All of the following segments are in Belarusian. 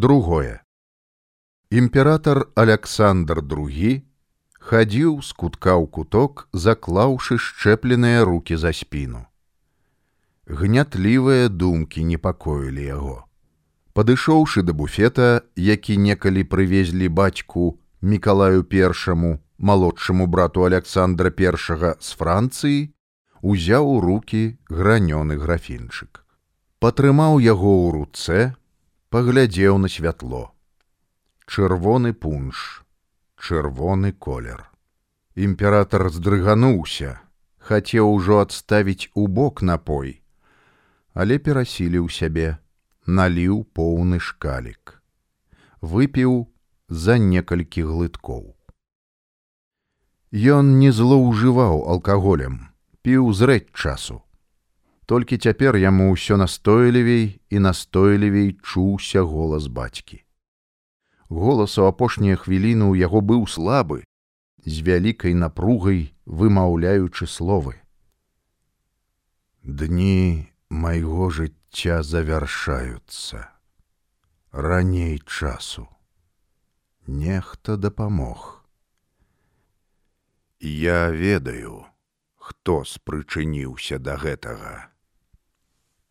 другое. Імператор александр другі хадзіў з кутка ў куток заклаўшы шчэпленыя руки за спіну гнятлівыя думкі непакоілі яго. Падышоўшы да буфета які некалі прывезлі бацьку мікалаю першаму малодшаму брату александра першага з францыі узяў у руки гранёны графінчык. Патрымаў яго ў руцэ паглядзеў на святло. Чырвоны пунш чырвоны колер. Імператор здрыгануўся хацеў ужо адставіць у бок напой але перасіліў сябе наліў поўны шкалік. Выпіў за некалькі глыткоў. Ён не злоўжываў алкаголем, піў зрэць часу. Толькі цяпер яму ўсё настойлівей і настойлівей чуўся голас бацькі. Голас у апошнія хвіліны ў яго быў слабы, з вялікай напругай вымаўляючы словы. Дні майго жыцця завяршаюцца. Раней часу. Нехта дапамог. Я ведаю, хто спрычыніўся да гэтага.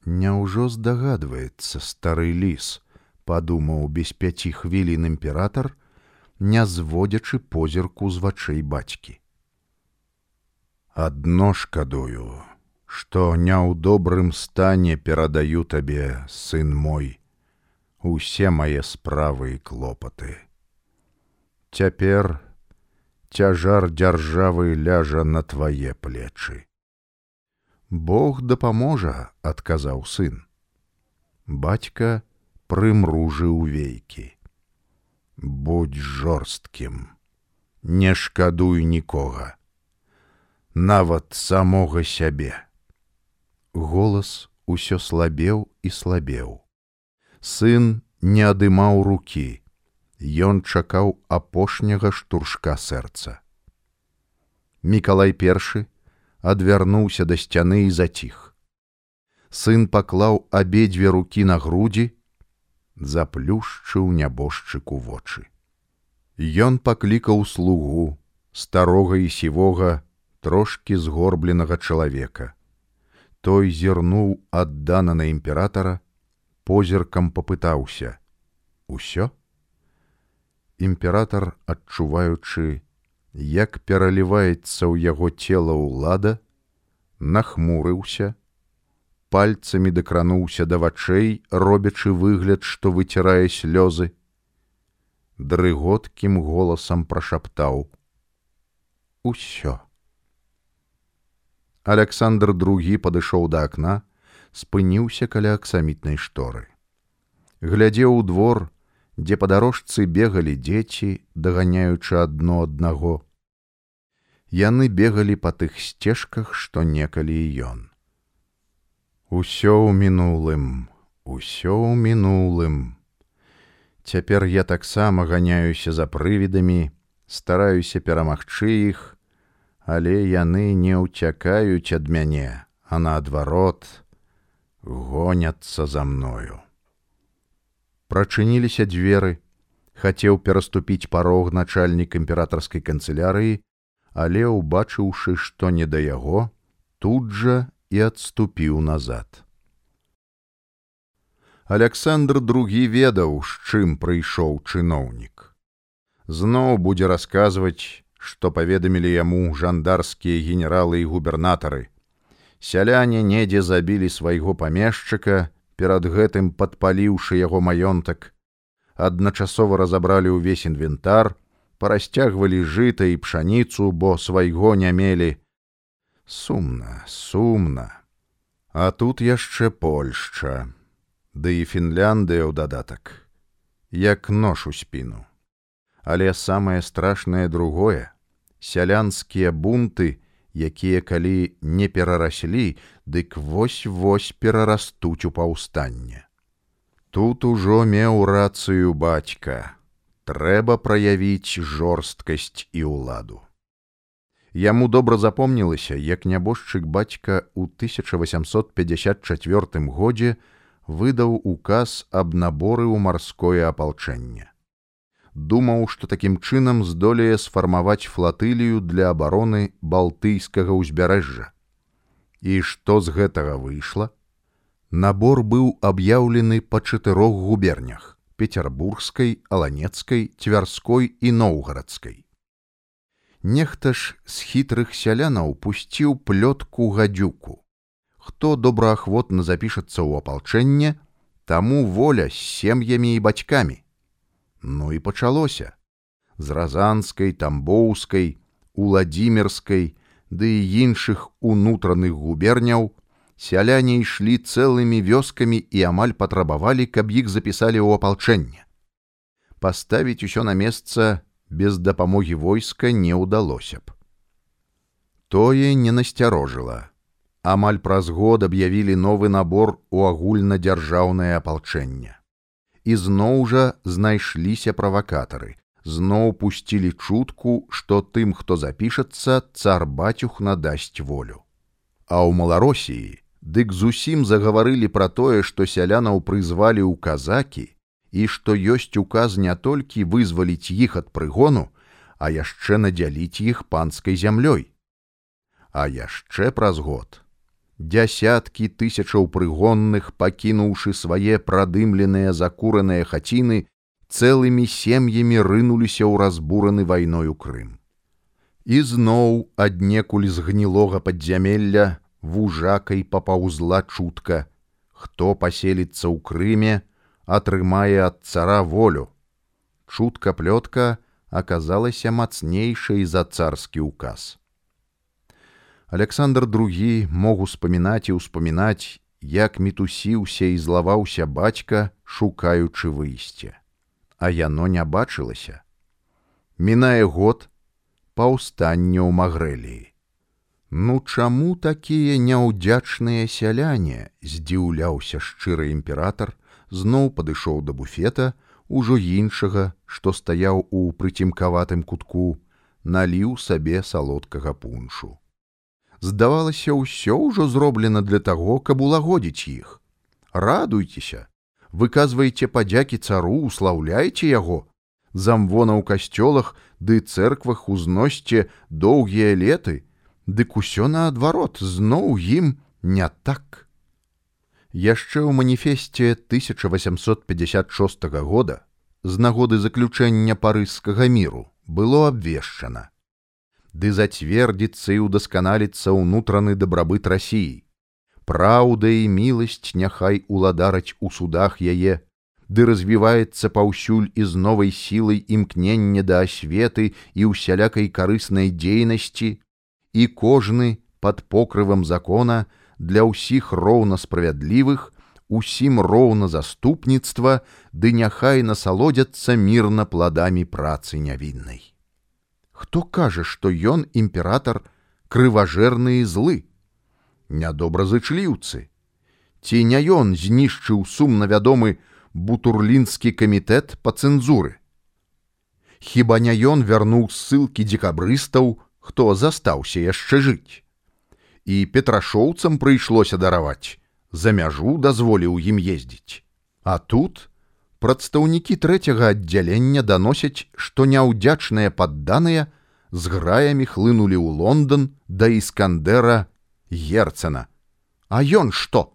Няўжо здагадваецца стары ліс, падумаў без пяці хвілін імператор, не зводзячы позірку з вачэй бацькі. Адно шкадую, што не ў добрым стане перадаю табе, сын мой, усе мае справы і клопаты. Цяпер, цяжар дзяржавы ляжа на твае плечы. Бог дапаможа, адказаў сын. Бацька прымружыў вейкі. Будь жорсткім, не шкадуй нікога, нават самога сябе. Голас усё слабеў і слабеў. Сын не адымаў рукі, Ён чакаў апошняга штуршка сэрца. Мікалай першы адвярнуўся да сцяны і заціх. Сын паклаў абедзве рукі на грудзі, заплюшчыў нябожчыку вочы. Ён паклікаў слугу старога і сівога трошки згорбленага чалавека. Той зірнуў аддана на імператара, позіркам папытаўся: « Усё? імператор адчуваючы як пераліваецца ў яго цела ўлада нахмурыўся пальцамі дакрануўся да вачэй робячы выгляд што выцірае слёзы дрыготкім голасам прашаптаў. Усё александр другі падышоў да акна спыніўся каля аксамітнай шторы. Глядзеў у двор дзе па дарожцы бегалі дзеці, даганяючы адно аднаго. Яны бегалі па тых сцежках, што некалі ён. Усё ў мінулым, усё ў мінулым. Цяпер я таксама ганяюся за прывідамі, стараюся перамагчы іх, але яны не ўцякаюць ад мяне, а наадварот, гоняцца за мною прачыніліся дзверы. Хацеў пераступіць парог начальнік імператорскай канцылярыі але убачыўшы што не да яго тут жа і адступіў назад. Александр другі ведаў з чым прыйшоў чыноўнік. Зноў будзе расказваць што паведамілі яму жандарскія генералы і губернатары. Сяляне недзе забілі свайго памешчыка перад гэтым падпаліўшы яго маёнтак адначасова разабралі ўвесь інвентар парасцягвалі жыта і пшаніцу бо свайго не мелі. Сумна сумна. А тут яшчэ польшча ды і фінляндыя ў дадатак як нож у спіну. Але самае страшнае другое сялянскія бунты якія калі не перараслі, дык вось-вось перарастуць у паўстанне. Тут ужо меў рацыю бацька, трэба праявіць жорсткасць і ўладу. Яму добра запомнілася, як нябожчык бацька ў 1854 годзе выдаў указ аб наборы ў марское апалчэнне. Думаў, што такім чынам здолее сфармаваць флатылію для абароны балтыйскага ўзбярэжжа. І што з гэтага выйшла? Набор быў аб'яўлены па чатырох губернях петербургскай, аланецкай, цвярской і ноўгарадскай. Нехта ж з хітрых сялянаў пусціў плётку гадюку. Хто добраахвотна запішацца ў апалчэнне, таму воля з сем'ямі і бацькамі. Ну і пачалося. З разанскай, тамбоўскай, уладзімірскай, ды і іншых унутраных губерняў сяляне ішлі цэлымі вёскамі і амаль патрабавалі, каб іх запісалі ў апалчэнне. Паставіць усё на месца без дапамогі войска не ўдалося б. Тое не насцярожыла. Амаль праз год аб'явілі новы набор у агульнадзяржаўнае апалчэнне. І зноў жа знайшліся правакатары, зноў пусцілі чутку, што тым, хто запішацца, цар бацюх надасць волю. А ў маларосіі дык зусім загаварылі пра тое, што сялянаў прызвалі ў казакі і што ёсць указ не толькі вызваліць іх ад прыгону, а яшчэ надзяліць іх панскай зямлёй. А яшчэ праз год дзясяткі тысячаў прыгонных, пакінуўшы свае прадымленыя закураныя хаціны, цэлымі сем'ямі рынуліся ў разбураны вайною Крым. І зноў аднекуль з гнілога падзямелля вужакай папаўзла чутка, хто паселіцца ў крыме, атрымае ад цара волю. Чутка плётка аказалася мацнейшай за царскі ўказ. Александр II мог успамінаць і ўспамінаць, як мітусіўся і злаваўся бацька, шукаючы выйсце. А яно не бачылася. Мінае год паўстання ў магрэліі. Ну чаму такія няўдзячныя сяляне здзіўляўся шчыры імператор зноў падышоў да буфета ужо іншага што стаяў у прыцімкаватым кутку наліў сабе салодкага пуншу здавалася ўсё ўжо зроблена для таго каб улагодзіць іх радуйцеся выказвайце падзякі цару услаўляйце яго замвона ў касцёлах ды цэрквах узносьце доўгія леты дык усё наадварот зноў ім не так. Яшчэ ў маніфесце 1856 года з нагоды заключэння парыжскага міру было абвешчана. Ды зацвердзіцца і ўдасканаліцца ўнутраны дабрабыт рассіі. Праўда і міласць няхай уладараць у судах яе, ды развіваецца паўсюль і з новай сілай імкнення да асветы і ўсялякай карыснай дзейнасці, і кожны под покрывам закона для ўсіх роўна справядлівых усім роўна заступніцтва ды няхай насалодзяцца мірна пладамі працы нявіннай. Хто кажа, што ён імператор крыважэрны і злы, нядобразычліўцы, ці не ён знішчыў сумна вядомы бутурлінскі камітэт па цэнзуры. Хіба не ён вярнуў ссылкі дзекабрыстаў хто застаўся яшчэ жыць. І петрашоўцам прыйшлося дараваць, за мяжу дазволіў ім ездзіць. А тут прадстаўнікі трэцяга аддзялення даносяць, што няўдзячныя падданыя з граямі хлынулі ў Лондон да іскандера герцена. А ён што?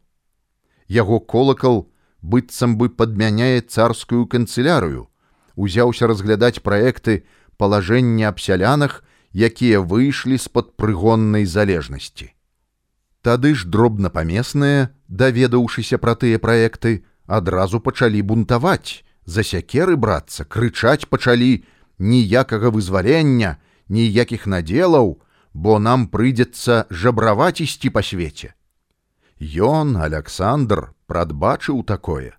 Яго колакал быццам бы падмяняе царскую канцылярыю, узяўся разглядаць праекты палажэння аб сялянах якія выйшлі з-пад прыгоннай залежнасці. Тады ж дробнапамесныя, даведаўшыся пра тыя праекты, адразу пачалі бунтаваць, за сякеры брацца, крычаць пачалі ніякага вызвалення, ніякіх надзелаў, бо нам прыйдзецца жабраваць ісці па свеце. Ён, Александр прадбачыў такое.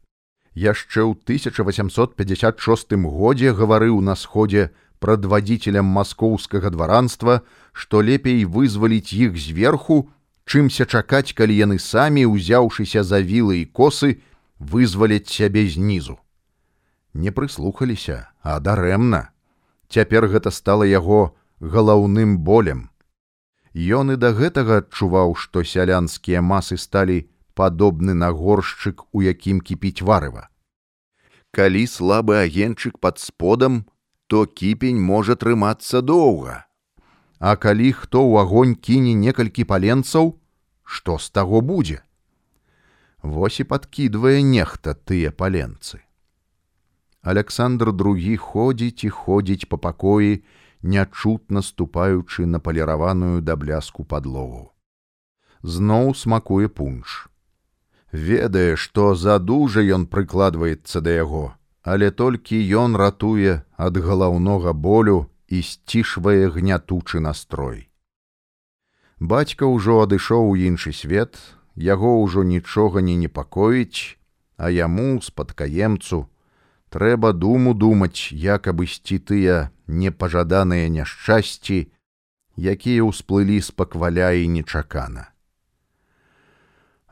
Яшчэ ў 1856 годзе гаварыў на сходзе, прадвадзіцелям маскоўскага дваранства, што лепей вызваліць іх зверху, чымся чакаць, калі яны самі, узяўшыся за вілы і косы, вызваляць сябе знізу. Не прыслухаліся, а дарэмна. Цяпер гэта стала яго галаўным болем. Ён і да гэтага адчуваў, што сялянскія масы сталі падобны на горшчык, у якім кіпіць варыва. Калі слабы агенчык пад сподам, то кіпень можа трымацца доўга. А калі хто ў агонь кіне некалькі паленцаў, што з таго будзе? Вось і падкідвае нехта тыя паленцы. Александр другі ходзіць і ходзіць па пакоі, нячутна ступаючы на паліраваную да бляску падлогу. Зноў смакуе пунш. Ведае, што задужа ён прыкладваецца да яго, але толькі ён ратуе ад галаўнога болю і сцішвае гнятучы настрой. Бацька ўжо адышоў у іншы свет, яго ўжо нічога не непакоіць, а яму спадкаемцу трэба думу думаць, як абысці тыя непажаданыя няшчасці, якія ўсплылі з пакваля і нечакана.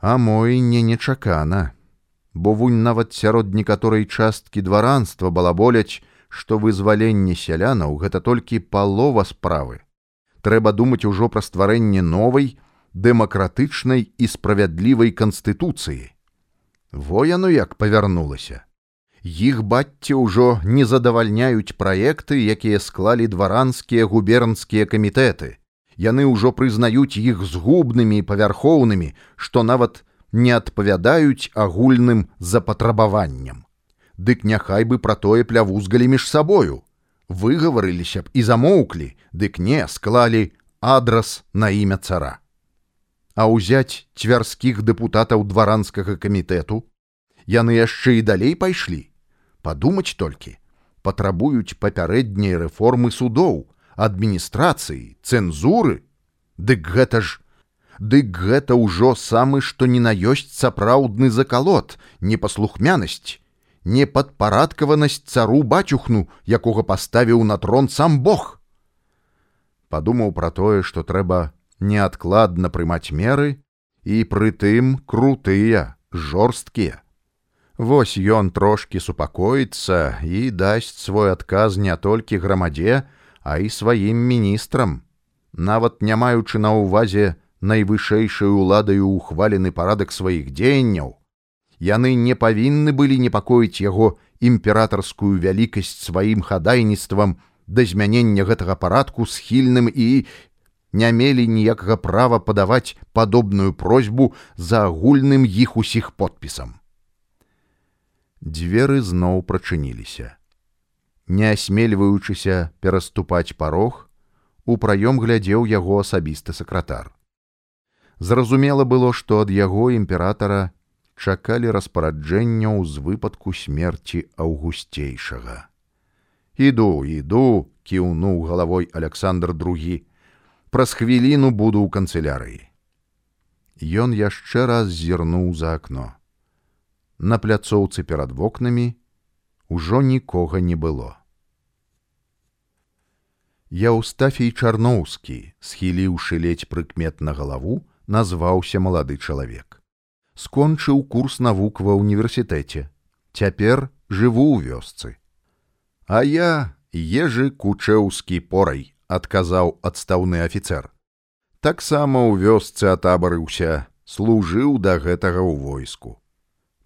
А мой не нечакана, бо вунь нават сярод некаторай часткі дваранства балаболяць, што вызваленне сялянаў гэта толькі палова справы. Трэба думаць ужо пра стварэнне новай, дэмакратычнай і справядлівай канстытуцыі. Во яно як павярнулася. Іх бацці ўжо не задавальняюць праекты, якія склалі дваранскія губернскія камітэты. Яны ўжо прызнаюць іх згубнымі і павярхоўнымі, што нават не адпавядаюць агульным запатрабаванням дык няхай бы пра тое плявузгалі між сабою. Выгаварыліся б і замоўклі, дык не склалі адрас на імя цара. А ўзяць цвярскіх дэпутатаў дваранскага камітэту, яны яшчэ і далей пайшлі. Падумаць толькі, патрабуюць папярэдняй рэформы судоў, адміністрацыі, цэнзуры, Дык гэта ж, Дык гэта ўжо самы, што не на ёсць сапраўдны закалот, непаслухмянасць, непадпарадкаванасць цару бацюхну, якога паставіў на трон сам Бог. Падумаў пра тое, што трэба неадкладна прымаць меры і прытым крутыя, жорсткія. Вось ён трошки супакоіцца і дасць свой адказ не толькі грамадзе, а і сваім міністрам. Нават не маючы на ўвазе найвышэйшай уладаю ухвалены парадак сваіх дзеянняў, яны не павінны былі непакоіць яго імператорскую вялікасць сваім хадайніцтвам да змянення гэтага парадку схільным і не мелі ніякага права падаваць падобную просьбу за агульным іх усіх подпісам. Дзверы зноў прачыніліся. Не асмельваючыся пераступаць парог, у праём глядзеў яго асабісты сакратар. Зразумела было, што ад яго імператара чакалі распараджэнняў з выпадку смерці аўгусцейшага. Іду, іду, кіўнуў галавой Александр другі. Праз хвіліну буду ў канцылярыі. Ён яшчэ раз зірнуў за акно. На пляцоўцы перад вокнамі ужо нікога не было. Яўстафій Чарноўскі, схіліўшы ледзь прыкметна галаву, назваўся малады чалавек скончыў курс навук ва ўніверсітэце. Цяпер жыву ў вёсцы. А я ежы кучэўскі порай, адказаў адстаўны афіцэр. Таксама ў вёсцы атабарыўся, служыў да гэтага ў войску.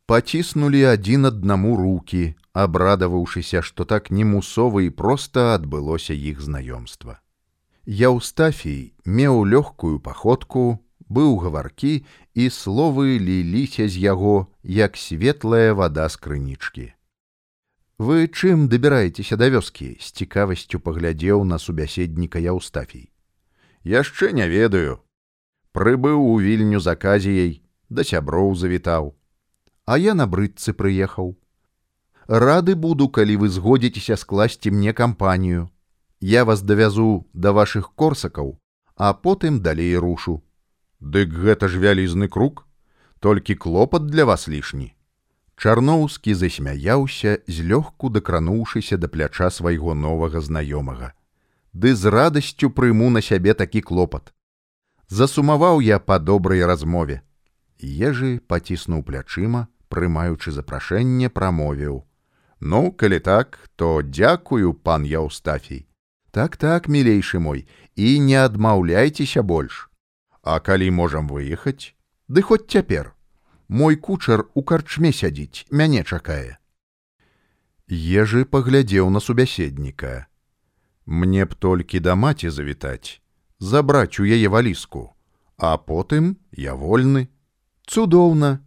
Паціснулі адзін аднаму руки, абрадаваўшыся, што так немусова і проста адбылося іх знаёмства. Яўстафій меў лёгкую паходку, быў гаваркі і словы ліліся з яго як светлая вада з крынічкі. Вы чым дабіраецеся да вёскі з цікавасцю паглядзеў на субяседніка Яўстафій. Яшчэ не ведаю. Прыбыў у вільню з аказіяй, да сяброў завітаў. А я на брыдцы прыехаў. Рады буду, калі вы згодзіцеся скласці мне кампанію. Я вас давязу да вашых корсакаў, а потым далей рушу. Дык гэта ж вялізны круг, толькі клопат для вас лішні. Чарноўскі засмяяўся, злёгку дакрануўшыся да пляча свайго новага знаёмага. Ды з радасцю прыму на сябе такі клопат. Засумаваў я па добрай размове. Ежы паціснуў плячыма, прымаючы запрашэнне прамовіў: « Ну, калі так, то дзякую, пан Яўстафій. Так так, мілейшы мой, і не адмаўляйцеся больш. А калі можам выехаць, ды хоць цяпер. мой кучар у карчме сядзіць, мяне чакае. Ежы паглядзеў на субяседніка. Мне б толькі да маці завітаць, забраць у яе валіску, а потым я вольны. Цудоўна,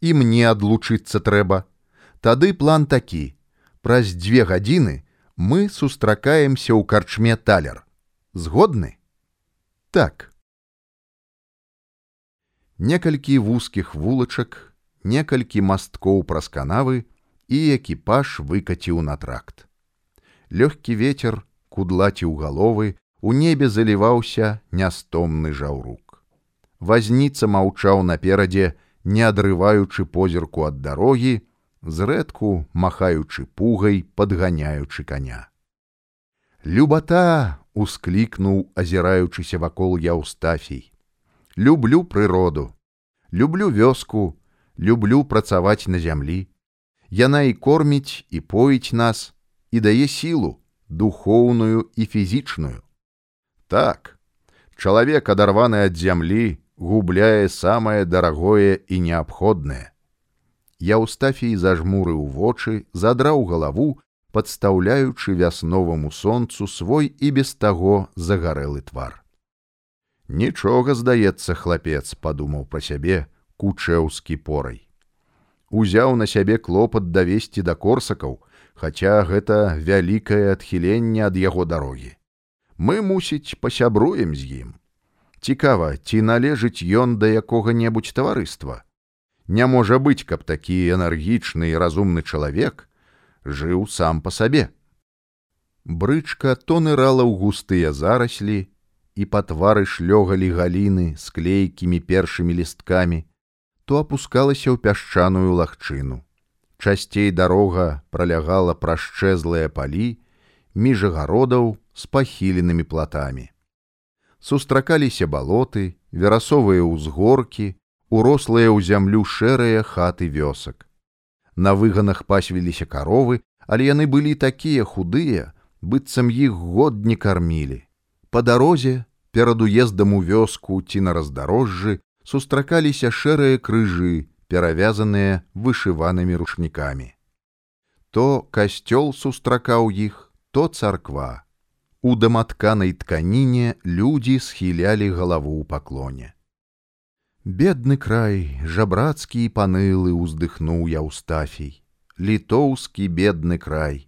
і мне адлучыцца трэба. Тады план такі: праз дзве гадзіны мы сустракаемся ў карчме талер. Згодны? Так. Некалькі вузкіх вулачак, некалькі масткоў праз канавы і экіпаж выкаціў на тракт. Лёгкі ветер кудлаціў галовы, у небе заліваўся нястомны жаўрук. Вазніца маўчаў наперадзе, не адрываючы позірку ад дарогі, зрэдку махаючы пугай, падганяючы коня. Любата усклікнуў, азіраючыся вакол Яўстафій. Люблю прыроду, люблю вёску, люблю працаваць на зямлі. Яна і корміць і поіць нас і дае сілу, духоўную і фізічную. Так, чалавек адарваны ад зямлі, губляе самае дарагое і неабходнае. Яўстафій зажмурыў вочы, задраў галаву, падстаўляючы вясноваму сонцу свой і без таго загарэлы твар. Нічога, здаецца, хлапец падумаў пра сябе кучэўскі порай. Узяў на сябе клопат давесці да корсакаў, хаця гэта вялікае адхіленне ад яго дарогі. Мы, мусіць, пасябруем з ім. Цікава, ці належыць ён да якога-небудзь таварыства. Не можа быць, каб такі энергічны і разумны чалавек жыў сам па сабе. Брычка то нырала ў густыя зараслі, і па твары шлёгалі галіны з клейкімі першымі лісткамі, то апускалася ў пясчаную лагчыну. Часцей дарога пролягала прашчэзлыя палі, між агародаў з пахіленымі платамі сустракаліся балоты, верасовыя ўзгоркі, урослыя ў зямлю шэрыя хаты вёсак. На выганах пасвіліся каровы, але яны былі такія худыя, быццам іх год не кармілі. Па дарозе, перад уездам у вёску ці на раздарожжы сустракаліся шэрыя крыжы, перавязаныя вышыванымі рушнікамі. То касцёл сустракаў іх, то царква. У даматканай тканіне людзі схілялі галаву ў паклоне. Бедны край, жабрацкі і панылы ўздыхнуў Яўстафій, літоўскі бедны край.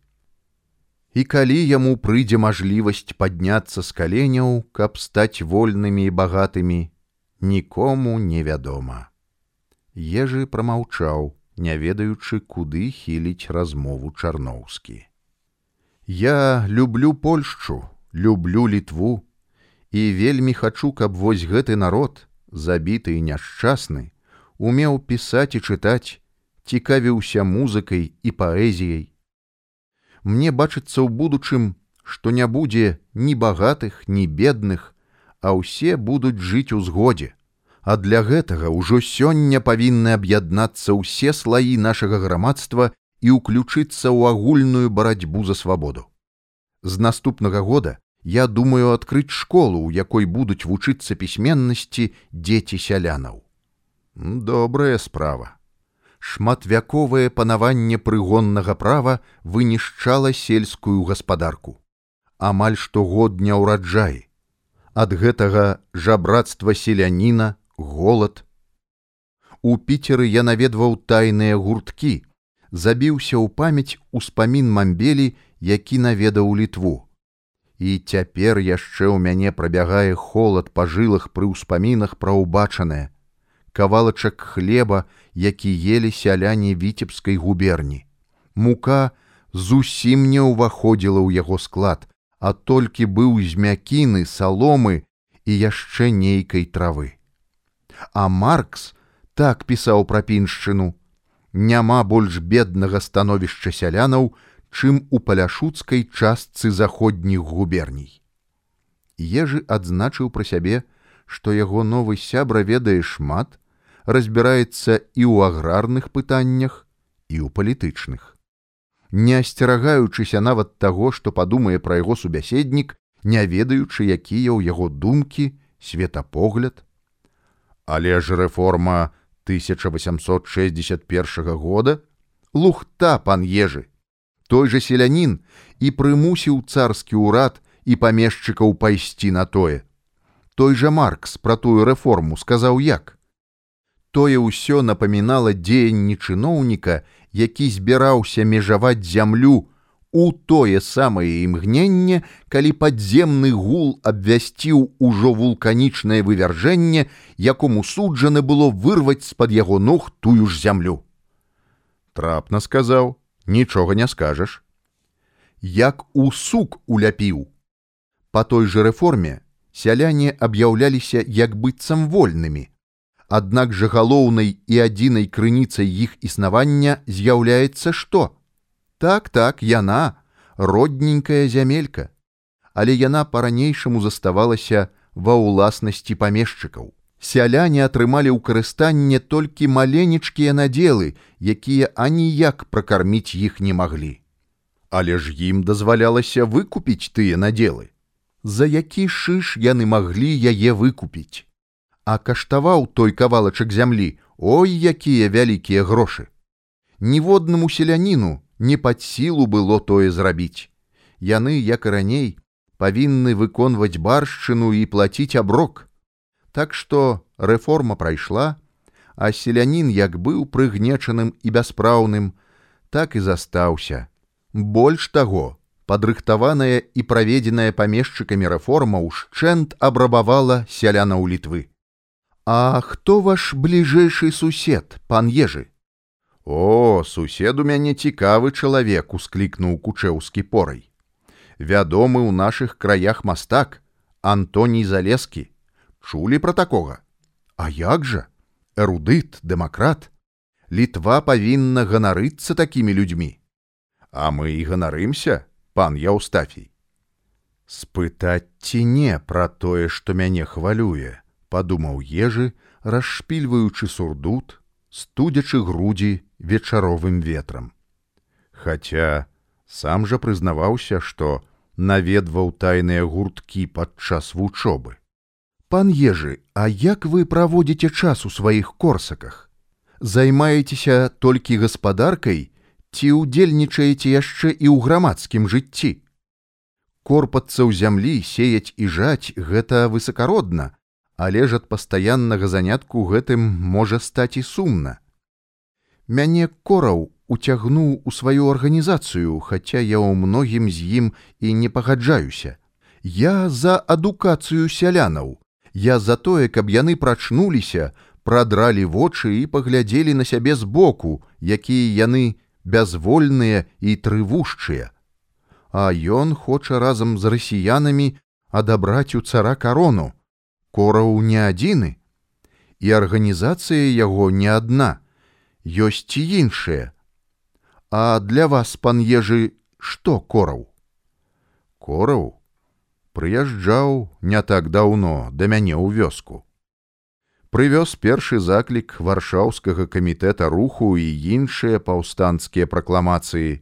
І калі яму прыйдзе мажлівасць падняцца з каленяў, каб стаць вольнымі і багатымі, нікому невядома. Ежы прамаўчаў, не ведаючы, куды хіліць размову чарноўскі. Я люблю Польшчу, люблю літву і вельмі хачу, каб вось гэты народ, забіты і няшчасны, умеў пісаць і чытаць, цікавіўся музыкай і паэзіяй. Мне бачыцца ў будучым, што не будзе ні багатых, ні бедных, а ўсе будуць жыць у згодзе. А для гэтага ўжо сёння павінны аб'яднацца ўсе слаі нашага грамадства і ўключыцца ў агульную барацьбу за свабоду. З наступнага года я думаю адкрыць школу, у якой будуць вучыцца пісьменнасці дзеці сялянаў. Добрая справа. Шматвяковае панаванне прыгоннага права вынішчала сельскую гаспадарку. Амаль штогодня ўраджай. Ад гэтага жабрацтва селяніна, голад. У піцеры я наведваў тайныя гурткі, забіўся ў памяць успамін мамбелі, які наведаў літву. І цяпер яшчэ ў мяне прабягае холад па жылах пры ўспамінах пра ўбачанае, кавалачак хлеба, які елі сяляне віцебскай губерні. Мука зусім не ўваходзіла ў яго склад, а толькі быў з мякіны, саломы і яшчэ нейкай травы. А Маркс так пісаў пра піншчыну, няма больш беднага становішча сялянаў, чым у паляшуцкай частцы заходніх губерній. Ежы адзначыў пра сябе, што яго новы сябра ведае шмат, разбіраецца і ў аграрных пытаннях і ў палітычных. Не асцерагаючыся нават таго, што падумае пра яго субяседнік, не ведаючы, якія ў яго думкі, светапогляд. Але ж рэформа 1861 года лухта пан ежы той же селянін і прымусіў царскі ўрад і памешчыкаў пайсці на тое. Той жа маркс пра тую рэформу сказаў як. Тое ўсё напамінала дзеянні чыноўніка які збіраўся межаваць зямлю у тое самае імгненне, калі падземны гул абвясціў ужо вулканічнае вывяржэнне, якому суджана было вырваць з-пад яго ног тую ж зямлю. Трапна сказаў: нічога не скажаш. Як у сук уляпіў. Па той жа рэформе сяляне аб'яўляліся як быццам вольнымі. Аднак жа галоўнай і адзінай крыніцай іх існавання з'яўляецца што? Так, так, яна, родненькая зямелька, але яна па-ранейшаму заставалася ва ўласнасці памешчыкаў. Сяляне атрымалі ў карыстанне толькі маленечкія надзелы, якія аніяк пракарміць іх не маглі. Але ж ім дазвалялася выкупіць тыя надзелы. За які шыш яны маглі яе выкупіць. А каштаваў той кавалачак зямлі, ой, якія вялікія грошы. Ніводнаму селяніну не пад сілу было тое зрабіць. Яны, як і раней, павінны выконваць баршчыну і плаціць аброк. Так што рэформа прайшла, а селянін як быў прыгнечаным і бяспраўным, так і застаўся. Больш таго, падрыхтаваная і праведзеная памешчыкамі рэформа ўшчэнт абрабавала сяляна ў літвы. А хто ваш бліжэйшы сусед, пан ежы? О, сусед у мяне цікавы чалавек усклікнуў кучэўскі порай. Вядомы ў нашых краях мастак Антоній залескі чулі пра такога. А як жа эрудыт дэмакрат літва павінна ганарыцца такімі людзьмі. А мы і ганарымся, пан Яўстафій. Спытаць ці не пра тое, што мяне хвалюе, падумаў ежы, расшпільваючы сурдут, студзячы грудзі вечаровым ветрам. Хаця сам жа прызнаваўся, што наведваў тайныя гурткі падчас вучобы. Пан ежы, а як вы праводзіце час у сваіх корсаках? Займаецеся толькі гаспадаркай ці ўдзельнічаеце яшчэ і ў грамадскім жыцці? Корпацца ў зямлі сеяць і жаць гэта высакародна, але ж ад пастаяннага занятку гэтым можа стаць і сумна. Мяне кораў уцягнуў у сваю арганізацыю, хаця я ў многім з ім і не пагаджаюся. Я за адукацыю сялянаў. Я за тое, каб яны прачнуліся, прадралі вочы і паглядзелі на сябе збоку, якія яны бязвольныя і трывушчыя. А ён хоча разам з расіянамі адабраць у цара карону. Кораў не адзіны. І арганізацыя яго не адна ёсць і іншыя. А для вас, пан ежы, што кораў? Кораў прыязджаў не так даўно да мяне ў вёску. Прывёз першы заклік варшаўскага камітэта руху і іншыя паўстанцкія пракламацыі.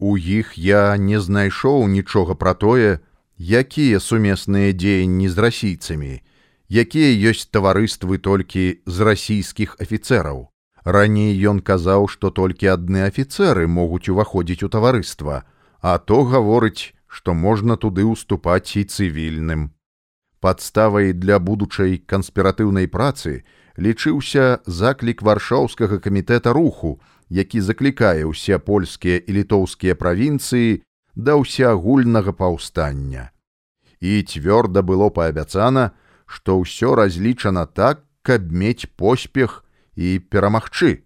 У іх я не знайшоў нічога пра тое, якія сумесныя дзеянні з расійцамі, якія ёсць таварыствы толькі з расійскіх афіцэраў. Раней ён казаў, што толькі адны афіцэры могуць уваходзіць у таварыства, а то гаворыць, што можна туды ўступаць і цывільным. Падставай для будучай канспіратыўнай працы лічыўся заклік варшаўскага камітэта руху, які заклікае ўсе польскія і літоўскія правінцыі да ўсеагульнага паўстання. І цвёрда было паабяцана, што ўсё разлічана так, каб мець поспех, і перамагчы.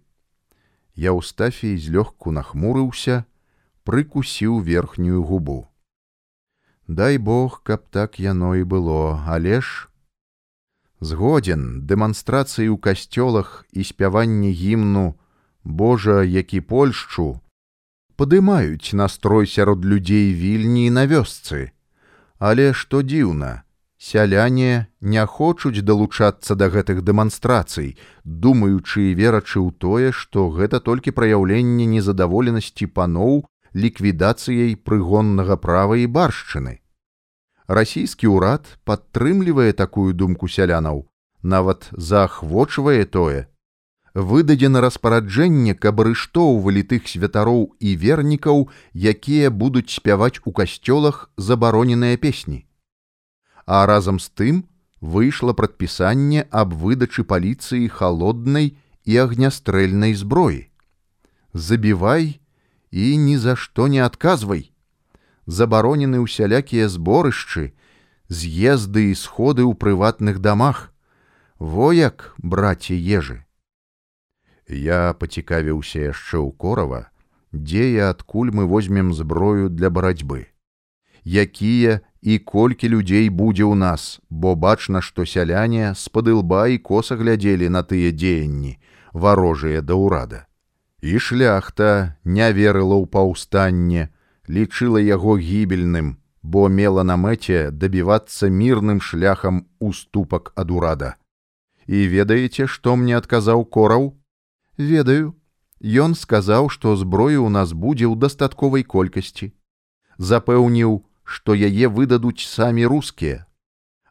Я ўстафій злёгку нахмурыўся, прыкусіў верхнюю губу. Дай Бог, каб так яно і было, але ж згодзен дэманстрацыі ў касцёлах і спяванні гімну Божа, які польшчу падымаюць настрой сярод людзей вільні на вёсцы, але што дзіўна, сяляне не хочуць далучацца да гэтых дэманстрацый, думаючы і верачы ў тое, што гэта толькі праяўленне незадаволенасці паноў ліквідацыяй прыгоннага права і баршчыны. Расійскі ўрад падтрымлівае такую думку сялянаў, нават заахвочвае тое. выдадзена распараджэнне, каб арыштоўвалі тых святароў і вернікаў, якія будуць спяваць у касцёлах забароненыя песні. А разам з тым выйшла прадпісанне аб выдачы паліцыі халоднай і агнястрэльнай зброі. Забівай і ні за што не адказвай. Забаронены ўсялякія зборышчы, з'езды і сходы ў прыватных дамах. Во як, браце ежы. Я пацікавіўся яшчэ ў корава, дзе і адкуль мы возьмем зброю для барацьбы. Якія і колькі людзей будзе ў нас, бо бачна, што сяляне з-пад лба і коса глядзелі на тыя дзеянні, варожыя да ўрада. І шляхта не верыла ў паўстанне, лічыла яго гібельным, бо мела на мэце дабівацца мірным шляхам уступак ад урада. І ведаеце, што мне адказаў кораў, ведаю ён сказаў што зброі ў нас будзе ў дастатковай колькасці запэўніў што яе выдадуць самі рускія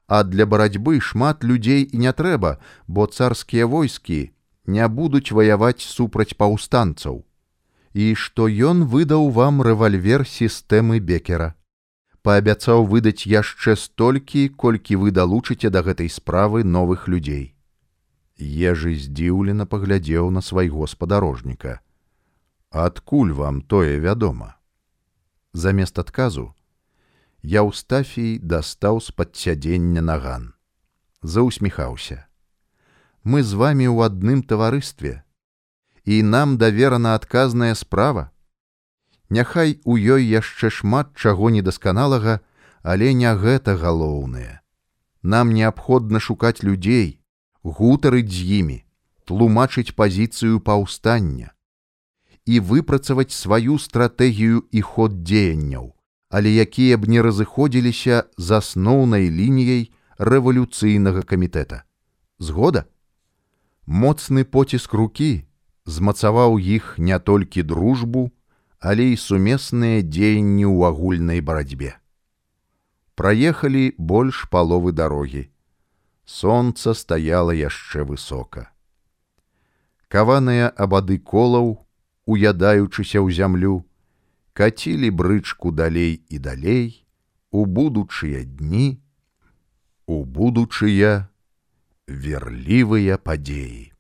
а для барацьбы шмат людзей і не трэба бо царскія войскі не будуць ваяваць супраць паўстанцаў і што ён выдаў вам рэвальвер сістэмы бекера паабяцаў выдаць яшчэ столькі колькі вы далучыце да гэтай справы новых людзей Ежы здзіўлена паглядзеў на свайго спадарожніка. Адкуль вам тое вядома? Замест адказу я ўстафій дастаў з-пад сядзення наган. Заўсміхаўся. Мы з вами ў адным таварыстве, і нам даверана адказная справа. Няхай у ёй яшчэ шмат чаго недасканалага, але не гэта галоўнае. Нам неабходна шукаць людзей, гутарыць з імі, тлумачыць пазіцыю паўстання і выпрацаваць сваю стратэгію і ход дзеянняў, але якія б не разыходзіліся з асноўнай лініяй рэвалюцыйнага камітэта. Згода? Моцны поціск рукі змацаваў іх не толькі дружбу, але і сумесныя дзеянні ў агульнай барацьбе. Праехалі больш паловы дарогі Сонца стаяла яшчэ высока. Каваныя абады колаў, уядаючыся ў зямлю, кацілі брычку далей і далей, у будучыя дні, у будучыя верлівыя падзеі.